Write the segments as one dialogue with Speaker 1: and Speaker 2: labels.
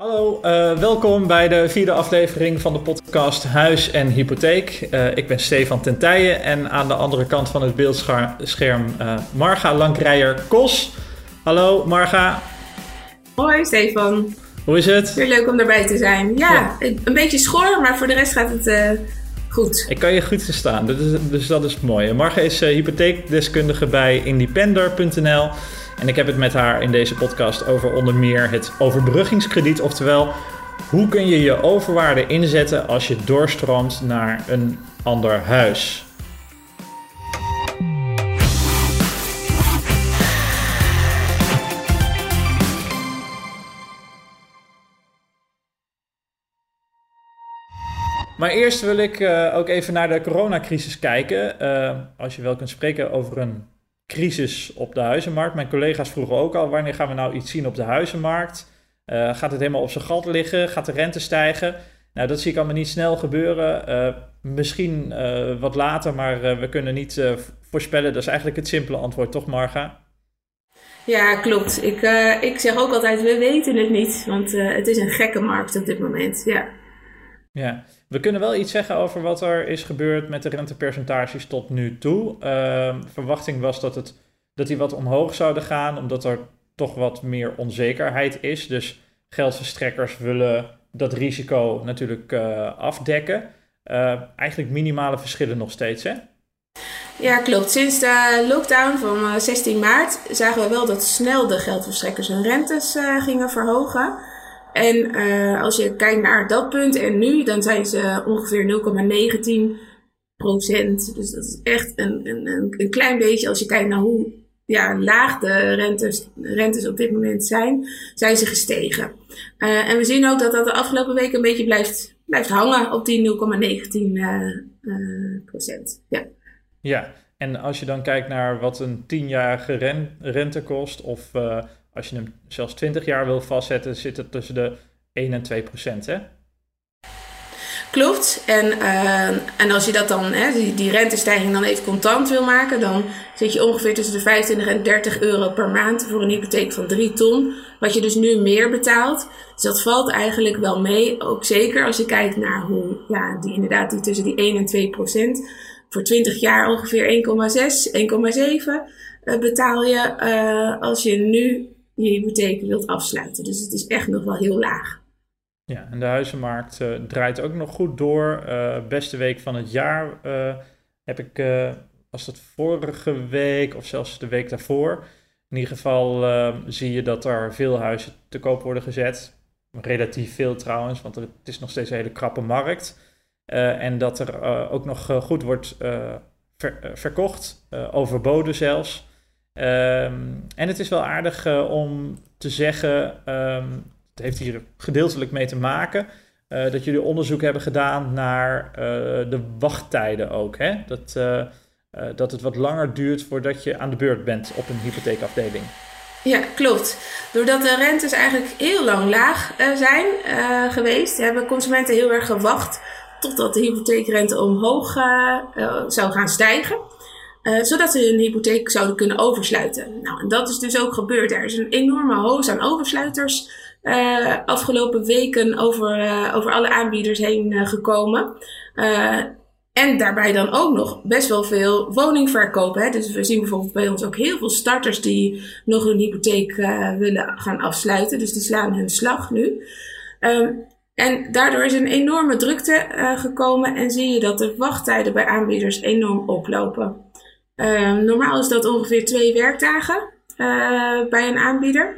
Speaker 1: Hallo, uh, welkom bij de vierde aflevering van de podcast Huis en Hypotheek. Uh, ik ben Stefan Tentijen en aan de andere kant van het beeldscherm uh, Marga Lankrijer-Kos. Hallo Marga.
Speaker 2: Hoi Stefan.
Speaker 1: Hoe is het?
Speaker 2: Weer leuk om erbij te zijn. Ja, ja. een beetje schor, maar voor de rest gaat het goed.
Speaker 1: Ik kan je goed verstaan, dus, dus dat is mooi. Marga is hypotheekdeskundige bij independer.nl. En ik heb het met haar in deze podcast over onder meer het overbruggingskrediet. Oftewel, hoe kun je je overwaarde inzetten als je doorstroomt naar een ander huis? Maar eerst wil ik uh, ook even naar de coronacrisis kijken. Uh, als je wel kunt spreken over een crisis op de huizenmarkt. Mijn collega's vroegen ook al, wanneer gaan we nou iets zien op de huizenmarkt? Uh, gaat het helemaal op zijn gat liggen? Gaat de rente stijgen? Nou, dat zie ik allemaal niet snel gebeuren. Uh, misschien uh, wat later, maar we kunnen niet voorspellen. Dat is eigenlijk het simpele antwoord, toch Marga?
Speaker 2: Ja, klopt. Ik, ik zeg ook altijd, we weten het niet. Want het is een gekke markt op dit moment, ja.
Speaker 1: Ja, we kunnen wel iets zeggen over wat er is gebeurd met de rentepercentages tot nu toe. Uh, verwachting was dat, het, dat die wat omhoog zouden gaan, omdat er toch wat meer onzekerheid is. Dus geldverstrekkers willen dat risico natuurlijk uh, afdekken. Uh, eigenlijk minimale verschillen nog steeds, hè?
Speaker 2: Ja, klopt. Sinds de lockdown van 16 eh, maart zagen we wel dat snel de geldverstrekkers hun rentes gingen verhogen. En uh, als je kijkt naar dat punt en nu, dan zijn ze ongeveer 0,19 procent. Dus dat is echt een, een, een klein beetje als je kijkt naar hoe ja, laag de rentes, rentes op dit moment zijn, zijn ze gestegen. Uh, en we zien ook dat dat de afgelopen weken een beetje blijft, blijft hangen op die 0,19 uh, uh, procent. Ja.
Speaker 1: ja, en als je dan kijkt naar wat een tienjarige ren, rente kost of uh, als je hem zelfs 20 jaar wil vastzetten, zit het tussen de 1 en 2 procent, hè?
Speaker 2: Klopt. En, uh, en als je dat dan, hè, die, die rentestijging dan even contant wil maken, dan zit je ongeveer tussen de 25 en 30 euro per maand voor een hypotheek van 3 ton. Wat je dus nu meer betaalt. Dus dat valt eigenlijk wel mee. Ook zeker als je kijkt naar hoe, ja, die inderdaad, die tussen die 1 en 2 procent. Voor 20 jaar ongeveer 1,6, 1,7 uh, betaal je uh, als je nu je hypotheek wilt afsluiten. Dus het is echt nog wel heel laag.
Speaker 1: Ja, en de huizenmarkt uh, draait ook nog goed door. Uh, beste week van het jaar uh, heb ik, was dat vorige week of zelfs de week daarvoor. In ieder geval zie je dat er veel huizen te koop worden gezet. Relatief veel trouwens, want het is nog steeds een hele krappe markt. en dat er ook nog goed wordt ver, verkocht, overboden zelfs. Um, en het is wel aardig uh, om te zeggen, um, het heeft hier gedeeltelijk mee te maken, uh, dat jullie onderzoek hebben gedaan naar uh, de wachttijden ook. Hè? Dat, dat het wat langer duurt voordat je aan de beurt bent op een hypotheekafdeling.
Speaker 2: Ja, klopt. Doordat de rentes eigenlijk heel lang laag zijn geweest, hebben consumenten heel erg gewacht totdat de hypotheekrente omhoog zou gaan stijgen. Uh, zodat ze hun hypotheek zouden kunnen oversluiten. Nou, en dat is dus ook gebeurd. Er is een enorme hoos aan oversluiters uh, afgelopen weken over, uh, over alle aanbieders heen gekomen. en daarbij dan ook nog best wel veel woningverkopen. Hè? Dus we zien bijvoorbeeld bij ons ook heel veel starters die nog hun hypotheek willen gaan afsluiten. Dus die slaan hun slag nu. Um, en daardoor is een enorme drukte gekomen en zie je dat de wachttijden bij aanbieders enorm oplopen. Uh, normaal is dat ongeveer twee werkdagen uh, bij een aanbieder.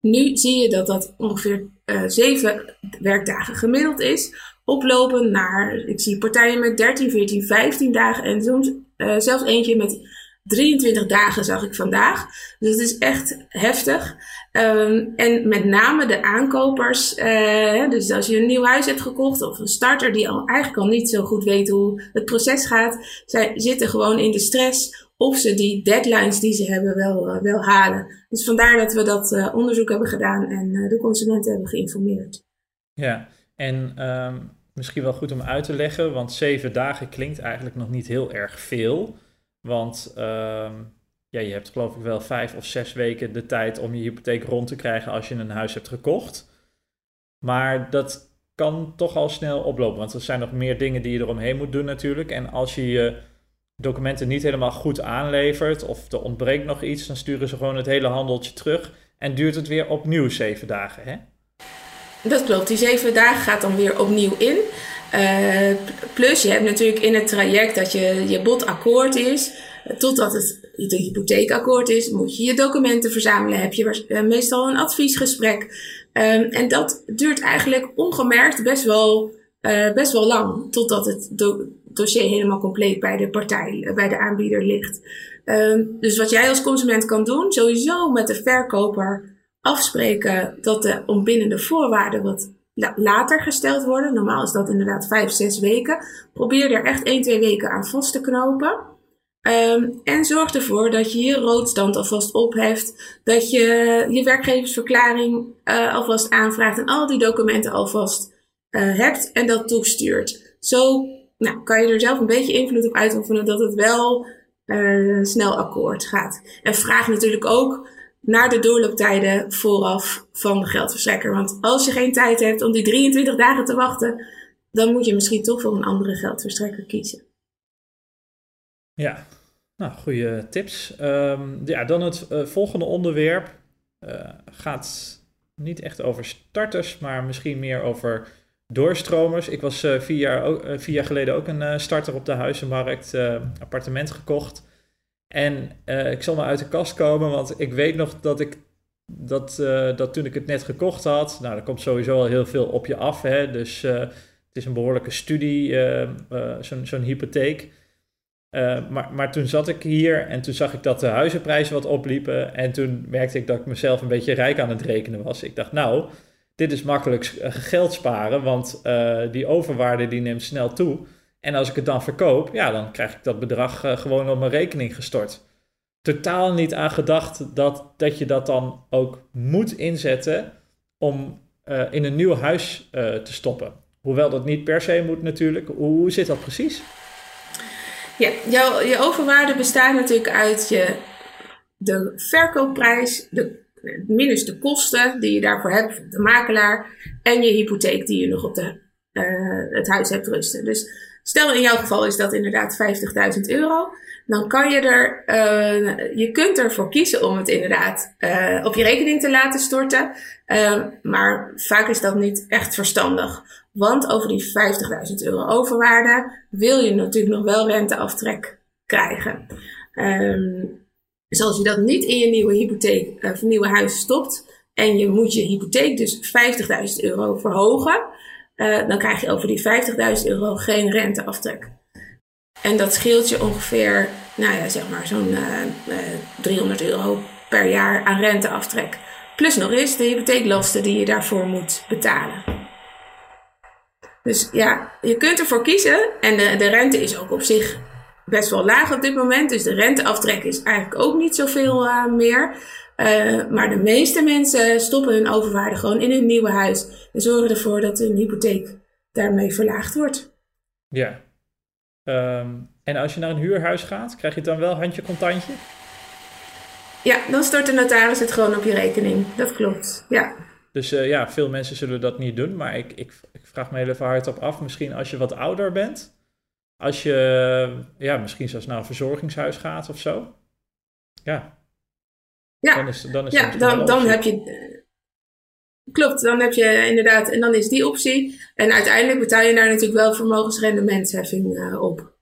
Speaker 2: Nu zie je dat dat ongeveer uh, zeven werkdagen gemiddeld is. Oplopen naar, ik zie partijen met 13, 14, 15 dagen en soms zelfs eentje met 23 dagen zag ik vandaag. Dus het is echt heftig. Um, en met name de aankopers, uh, dus als je een nieuw huis hebt gekocht of een starter die al eigenlijk al niet zo goed weet hoe het proces gaat, zij zitten gewoon in de stress of ze die deadlines die ze hebben wel, uh, wel halen. Dus vandaar dat we dat uh, onderzoek hebben gedaan en de consumenten hebben geïnformeerd.
Speaker 1: Ja, en um, misschien wel goed om uit te leggen, want zeven dagen klinkt eigenlijk nog niet heel erg veel. Want um, ja, je hebt geloof ik wel vijf of zes weken de tijd om je hypotheek rond te krijgen als je een huis hebt gekocht. Maar dat kan toch al snel oplopen, want er zijn nog meer dingen die je eromheen moet doen natuurlijk. En als je je documenten niet helemaal goed aanlevert of er ontbreekt nog iets, dan sturen ze gewoon het hele handeltje terug en duurt het weer opnieuw zeven dagen. Hè?
Speaker 2: Dat klopt, die zeven dagen gaat dan weer opnieuw in. Uh, plus je hebt natuurlijk in het traject dat je, je bod akkoord is, totdat het de hypotheekakkoord is, moet je je documenten verzamelen, heb je eh, meestal een adviesgesprek. Um, en dat duurt eigenlijk ongemerkt best wel, best wel lang, totdat het do dossier helemaal compleet bij de partij, bij de aanbieder ligt. Um, dus wat jij als consument kan doen, sowieso met de verkoper afspreken dat de ontbindende voorwaarden wat later gesteld worden. Normaal is dat inderdaad vijf, zes weken. Probeer er echt één, twee weken aan vast te knopen. Um, en zorg ervoor dat je je roodstand alvast opheft. Dat je je werkgeversverklaring uh, alvast aanvraagt. En al die documenten alvast uh, hebt en dat toestuurt. Zo nou, kan je er zelf een beetje invloed op uitoefenen dat het wel uh, snel akkoord gaat. En vraag natuurlijk ook naar de doorlooptijden vooraf van de geldverstrekker. Want als je geen tijd hebt om die 23 dagen te wachten, dan moet je misschien toch voor een andere geldverstrekker kiezen.
Speaker 1: Ja, nou, goede tips. Um, ja, dan het uh, volgende onderwerp uh, gaat niet echt over starters, maar misschien meer over doorstromers. Ik was uh, vier, jaar, vier jaar geleden ook een starter op de huizenmarkt, appartement gekocht. En ik zal maar uit de kast komen, want ik weet nog dat ik dat, dat toen ik het net gekocht had, nou, er komt sowieso al heel veel op je af. Hè? Dus het is een behoorlijke studie, zo'n hypotheek. Maar, maar toen zat ik hier en toen zag ik dat de huizenprijzen wat opliepen. En toen merkte ik dat ik mezelf een beetje rijk aan het rekenen was. Ik dacht, nou, dit is makkelijk eh, geld sparen, want die overwaarde die neemt snel toe. En als ik het dan verkoop, ja, dan krijg ik dat bedrag uh, gewoon op mijn rekening gestort. Totaal niet aan gedacht dat, dat je dat dan ook moet inzetten om in een nieuw huis te stoppen. Hoewel dat niet per se moet natuurlijk. Hoe, hoe zit dat precies?
Speaker 2: Ja, jouw, je overwaarde bestaat natuurlijk uit je, de verkoopprijs, de, minus de kosten die je daarvoor hebt, de makelaar, en je hypotheek die je nog op de, het huis hebt rusten. Dus stel in jouw geval is dat inderdaad 50.000 euro. Dan kan je er, uh, je kunt ervoor kiezen om het inderdaad uh, op je rekening te laten storten. maar vaak is dat niet echt verstandig. Want over die 50.000 euro overwaarde wil je natuurlijk nog wel renteaftrek krijgen. Um, dus als je dat niet in je nieuwe hypotheek of nieuwe huis stopt en je moet je hypotheek dus 50.000 euro verhogen, uh, dan krijg je over die 50.000 euro geen renteaftrek. En dat scheelt je ongeveer, nou ja, zeg maar zo'n uh, uh, 300 euro per jaar aan renteaftrek. Plus nog eens de hypotheeklasten die je daarvoor moet betalen. Dus ja, je kunt ervoor kiezen. En de, de rente is ook op zich best wel laag op dit moment. Dus de renteaftrek is eigenlijk ook niet zoveel uh, meer. Uh, maar de meeste mensen stoppen hun overwaarde gewoon in hun nieuwe huis. En zorgen ervoor dat hun hypotheek daarmee verlaagd wordt.
Speaker 1: Ja. Um, en als je naar een huurhuis gaat, krijg je dan wel handje contantje?
Speaker 2: Ja, dan stort de notaris het gewoon op je rekening. Dat klopt, ja.
Speaker 1: Dus uh, ja, veel mensen zullen dat niet doen. Maar ik, ik, ik vraag me heel even hardop af. Misschien als je wat ouder bent. Als je ja, misschien zelfs naar een verzorgingshuis gaat of zo. Ja.
Speaker 2: Ja, dan, is, dan, is ja, dan, dan heb je. Klopt, dan heb je inderdaad. En dan is die optie. En uiteindelijk betaal je daar natuurlijk wel vermogensrendementsheffing uh, op.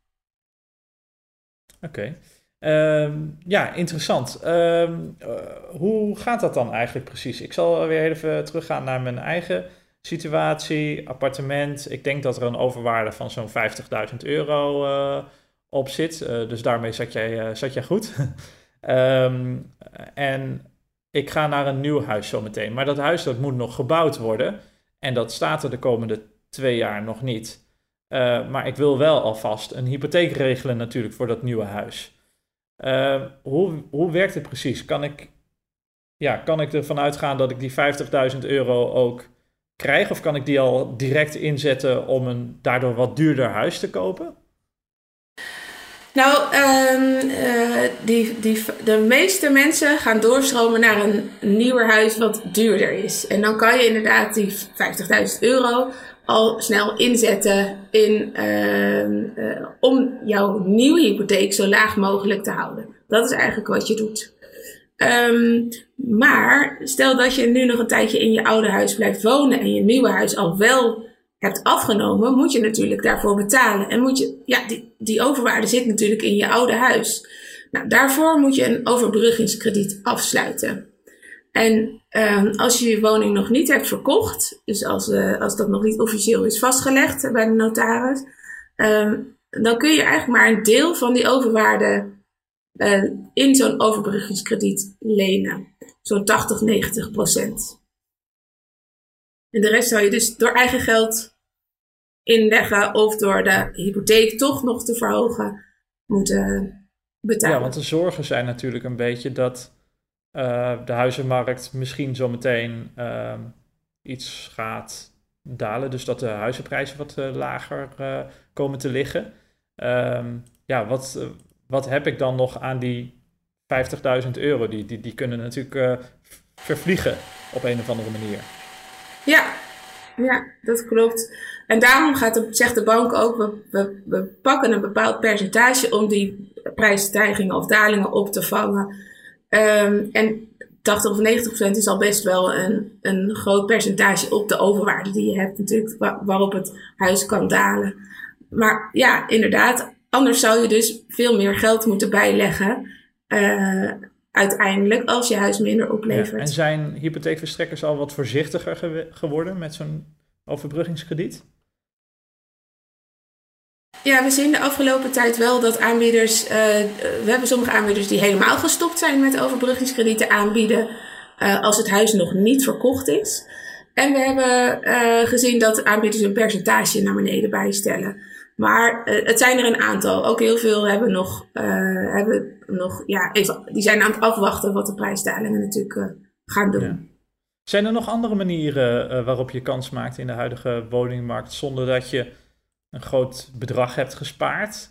Speaker 1: Oké. Okay. Um, ja, interessant. Um, uh, hoe gaat dat dan eigenlijk precies? Ik zal weer even teruggaan naar mijn eigen situatie. Appartement. Ik denk dat er een overwaarde van zo'n 50.000 euro uh, op zit. Uh, dus daarmee zat jij, zat jij goed. um, en ik ga naar een nieuw huis zometeen. Maar dat huis dat moet nog gebouwd worden. En dat staat er de komende twee jaar nog niet. maar ik wil wel alvast een hypotheek regelen natuurlijk voor dat nieuwe huis. Uh, hoe, hoe werkt het precies? Kan ik, ja, kan ik ervan uitgaan dat ik die 50.000 euro ook krijg? Of kan ik die al direct inzetten om een daardoor wat duurder huis te kopen?
Speaker 2: Nou, um, die, die, de meeste mensen gaan doorstromen naar een nieuwer huis wat duurder is. En dan kan je inderdaad die 50.000 euro al snel inzetten in, uh, om jouw nieuwe hypotheek zo laag mogelijk te houden. Dat is eigenlijk wat je doet. Um, maar stel dat je nu nog een tijdje in je oude huis blijft wonen en je nieuwe huis al wel hebt afgenomen, moet je natuurlijk daarvoor betalen. En moet je, ja, die, die overwaarde zit natuurlijk in je oude huis. Nou, daarvoor moet je een overbruggingskrediet afsluiten. En um, als je je woning nog niet hebt verkocht, dus als, uh, als dat nog niet officieel is vastgelegd bij de notaris, um, dan kun je eigenlijk maar een deel van die overwaarde uh, in zo'n overbruggingskrediet lenen. Zo'n 80, 90 procent. En de rest zou je dus door eigen geld inleggen of door de hypotheek toch nog te verhogen moeten betalen.
Speaker 1: Ja, want de zorgen zijn natuurlijk een beetje dat uh, de huizenmarkt misschien zometeen uh, iets gaat dalen. Dus dat de huizenprijzen wat uh, lager komen te liggen. Um, ja, wat, wat heb ik dan nog aan die 50.000 euro? Die, die, die kunnen natuurlijk vervliegen op een of andere manier.
Speaker 2: Ja, ja, dat klopt. En daarom gaat de, zegt de bank ook, we, we, we pakken een bepaald percentage om die prijsstijgingen of dalingen op te vangen. Um, en 80 of 90 procent is al best wel een, een groot percentage op de overwaarde die je hebt natuurlijk, waarop het huis kan dalen. Maar ja, inderdaad, anders zou je dus veel meer geld moeten bijleggen. Uh, uiteindelijk als je huis minder oplevert.
Speaker 1: en zijn hypotheekverstrekkers al wat voorzichtiger geworden met zo'n overbruggingskrediet?
Speaker 2: Ja, we zien de afgelopen tijd wel dat aanbieders. Uh, we hebben sommige aanbieders die helemaal gestopt zijn met overbruggingskredieten aanbieden. Uh, als het huis nog niet verkocht is. En we hebben uh, gezien dat aanbieders een percentage naar beneden bijstellen. Maar het zijn er een aantal. Ook heel veel hebben nog, hebben nog ja, die zijn aan het afwachten wat de prijsdalingen natuurlijk gaan doen.
Speaker 1: Zijn er nog andere manieren waarop je kans maakt in de huidige woningmarkt zonder dat je een groot bedrag hebt gespaard.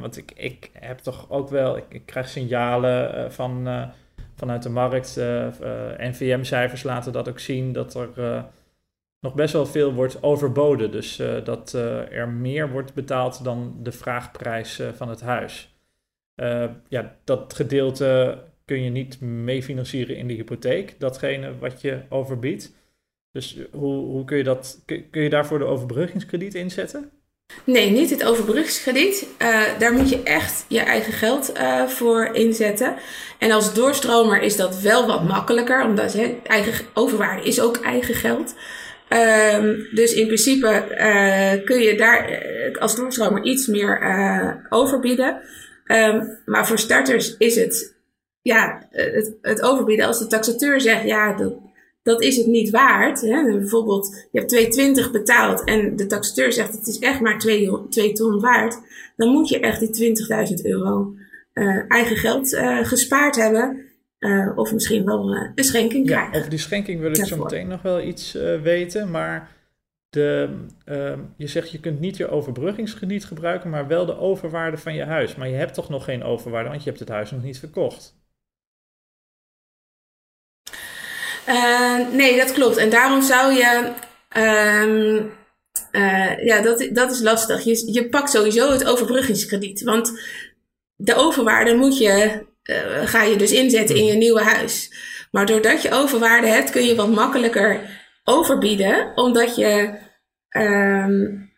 Speaker 1: Want ik, ik heb toch ook wel, ik, krijg signalen van, vanuit de markt. NVM-cijfers laten dat ook zien dat er nog best wel veel wordt overboden. Dus dat er meer wordt betaald dan de vraagprijs van het huis. ja, dat gedeelte kun je niet meefinancieren in de hypotheek, datgene wat je overbiedt. Dus hoe, hoe kun je dat, kun je daarvoor de overbruggingskrediet inzetten?
Speaker 2: Nee, niet het overbruggingskrediet. Daar moet je echt je eigen geld voor inzetten. En als doorstromer is dat wel wat makkelijker, omdat hè, eigen overwaarde is ook eigen geld. Um, dus in principe uh, kun je daar als doorstromer iets meer overbieden. Um, maar voor starters is het, ja, het, het overbieden als de taxateur zegt, ja, dat, dat is het niet waard. Hè? Bijvoorbeeld, je hebt 2,20 betaald en de taxateur zegt het is echt maar 2, 2 ton waard. Dan moet je echt die 20.000 euro uh, eigen geld uh, gespaard hebben. Uh, of misschien wel een schenking
Speaker 1: ja, Over die schenking wil ik zo meteen nog wel iets weten. Maar de, ehm, je zegt je kunt niet je overbruggingskrediet gebruiken, maar wel de overwaarde van je huis. Maar je hebt toch nog geen overwaarde, want je hebt het huis nog niet verkocht.
Speaker 2: Nee, dat klopt. En daarom zou je. Uh, ja, dat, dat is lastig. Je, je pakt sowieso het overbruggingskrediet. Want de overwaarde moet je, uh, ga je dus inzetten in je nieuwe huis. Maar doordat je overwaarde hebt, kun je wat makkelijker overbieden. Omdat je. Um,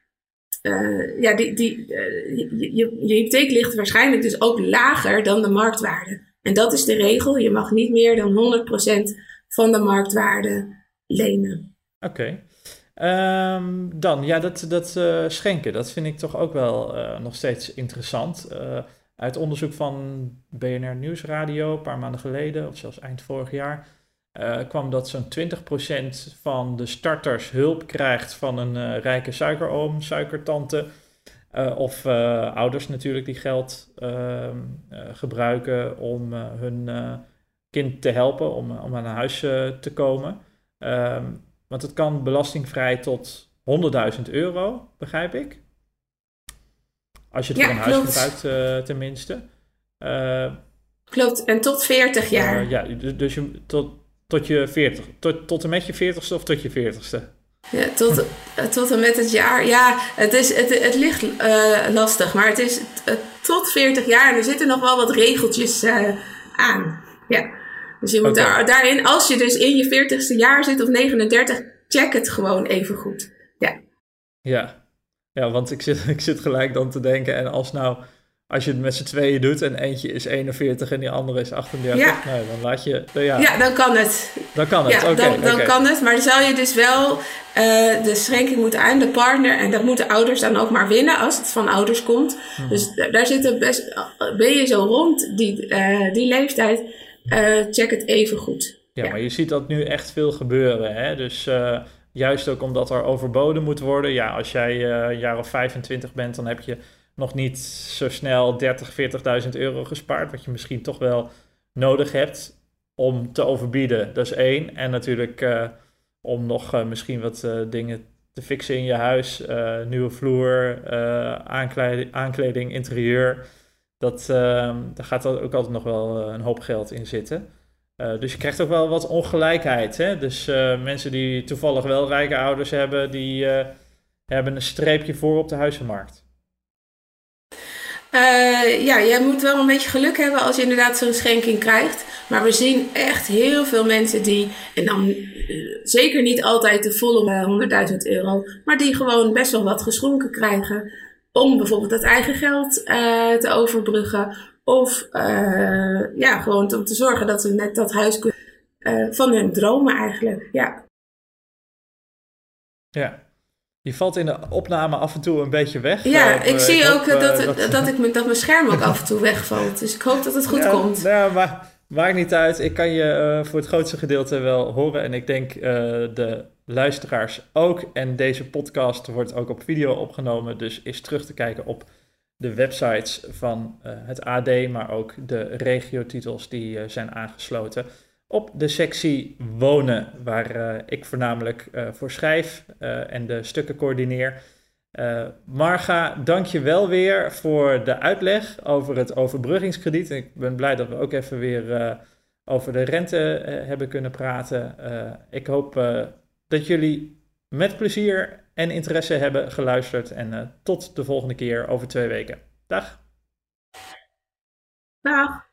Speaker 2: ja, die, die, je, je, je hypotheek ligt waarschijnlijk dus ook lager dan de marktwaarde. En dat is de regel. Je mag niet meer dan 100% van de marktwaarde lenen.
Speaker 1: Oké. Um, dan, ja, dat, dat uh, schenken, dat vind ik toch ook wel nog steeds interessant. Uit onderzoek van BNR Nieuwsradio, een paar maanden geleden, of zelfs eind vorig jaar, kwam dat zo'n 20% van de starters hulp krijgt van een rijke suikeroom, suikertante. of ouders natuurlijk die geld ehm, gebruiken om hun kind te helpen om, om aan een huis te komen. Um, want het kan belastingvrij tot 100.000 euro, begrijp ik. Als je het voor een huis gebruikt, tenminste.
Speaker 2: klopt, en tot 40 jaar.
Speaker 1: ja, dus je, tot, tot je 40, tot, tot en met je 40ste of tot je 40ste?
Speaker 2: Ja, tot, tot en met het jaar. Ja, het, is, het, het ligt lastig, maar het is tot 40 jaar en er zitten nog wel wat regeltjes aan. Ja. Dus je moet daar, daarin, als je dus in je 40ste jaar zit of 39, check het gewoon even goed. Ja.
Speaker 1: Ja, ja want ik zit, ik zit gelijk dan te denken, en als nou, als je het met z'n tweeën doet en eentje is 41 en die andere is 38, ja. nou, dan laat je.
Speaker 2: Ja. ja, dan kan het.
Speaker 1: Dan kan het,
Speaker 2: ja, dan, dan kan het, maar dan zou je dus wel uh, de schenking moeten aan de partner en dat moeten ouders dan ook maar winnen als het van ouders komt. Mhm. Dus daar zitten best, ben je zo rond die, uh, die leeftijd, uh, check het even goed.
Speaker 1: Ja, maar je ziet dat nu echt veel gebeuren. Hè? Dus juist ook omdat er overboden moet worden. Ja, als jij uh, een jaar of 25 bent, dan heb je nog niet zo snel 30, 40.000 euro gespaard. Wat je misschien toch wel nodig hebt om te overbieden. Dat is één. En natuurlijk uh, om nog misschien wat dingen te fixen in je huis. nieuwe vloer, aankleding, aankleding, interieur. Dat, daar gaat ook altijd nog wel een hoop geld in zitten. Uh, dus je krijgt ook wel wat ongelijkheid. Hè? Dus uh, mensen die toevallig wel rijke ouders hebben, die uh, hebben een streepje voor op de huizenmarkt.
Speaker 2: ja, jij moet wel een beetje geluk hebben als je inderdaad zo'n schenking krijgt. Maar we zien echt heel veel mensen die, en dan zeker niet altijd de volle 100.000 euro, maar die gewoon best wel wat geschonken krijgen om bijvoorbeeld dat eigen geld te overbruggen of uh, ja, gewoon om te zorgen dat ze net dat huis kunnen uh, van hun dromen eigenlijk. Ja.
Speaker 1: Ja. Je valt in de opname af en toe een beetje weg.
Speaker 2: Ja, ik zie ik ook dat, dat, dat, ik, dat mijn scherm ook af en toe wegvalt. Dus ik hoop dat het goed
Speaker 1: ja,
Speaker 2: komt.
Speaker 1: Ja, maar maakt niet uit. Ik kan je voor het grootste gedeelte wel horen. En ik denk de luisteraars ook. En deze podcast wordt ook op video opgenomen. Dus is terug te kijken op de websites van uh, het AD, maar ook de regiotitels die uh, zijn aangesloten op de sectie wonen, waar uh, ik voornamelijk voor schrijf en de stukken coördineer. Marga, dank je wel weer voor de uitleg over het overbruggingskrediet. Ik ben blij dat we ook even weer over de rente hebben kunnen praten. ik hoop dat jullie met plezier en interesse hebben geluisterd. En uh, tot de volgende keer over twee weken. Dag.
Speaker 2: Dag.